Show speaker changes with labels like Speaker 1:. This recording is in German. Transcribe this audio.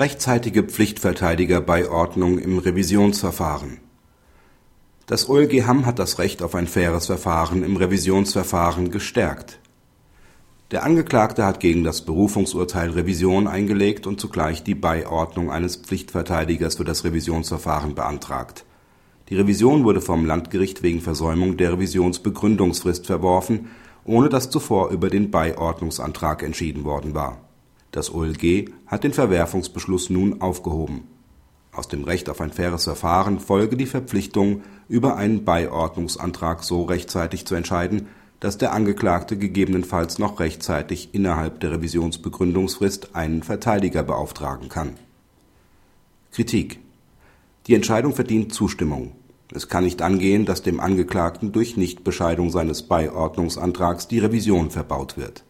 Speaker 1: Rechtzeitige Pflichtverteidigerbeiordnung im Revisionsverfahren Das OLG Hamm hat das Recht auf ein faires Verfahren im Revisionsverfahren gestärkt. Der Angeklagte hat gegen das Berufungsurteil Revision eingelegt und zugleich die Beiordnung eines Pflichtverteidigers für das Revisionsverfahren beantragt. Die Revision wurde vom Landgericht wegen Versäumung der Revisionsbegründungsfrist verworfen, ohne dass zuvor über den Beiordnungsantrag entschieden worden war. Das OLG hat den Verwerfungsbeschluss nun aufgehoben. Aus dem Recht auf ein faires Verfahren folge die Verpflichtung, über einen Beiordnungsantrag so rechtzeitig zu entscheiden, dass der Angeklagte gegebenenfalls noch rechtzeitig innerhalb der Revisionsbegründungsfrist einen Verteidiger beauftragen kann. Kritik Die Entscheidung verdient Zustimmung. Es kann nicht angehen, dass dem Angeklagten durch Nichtbescheidung seines Beiordnungsantrags die Revision verbaut wird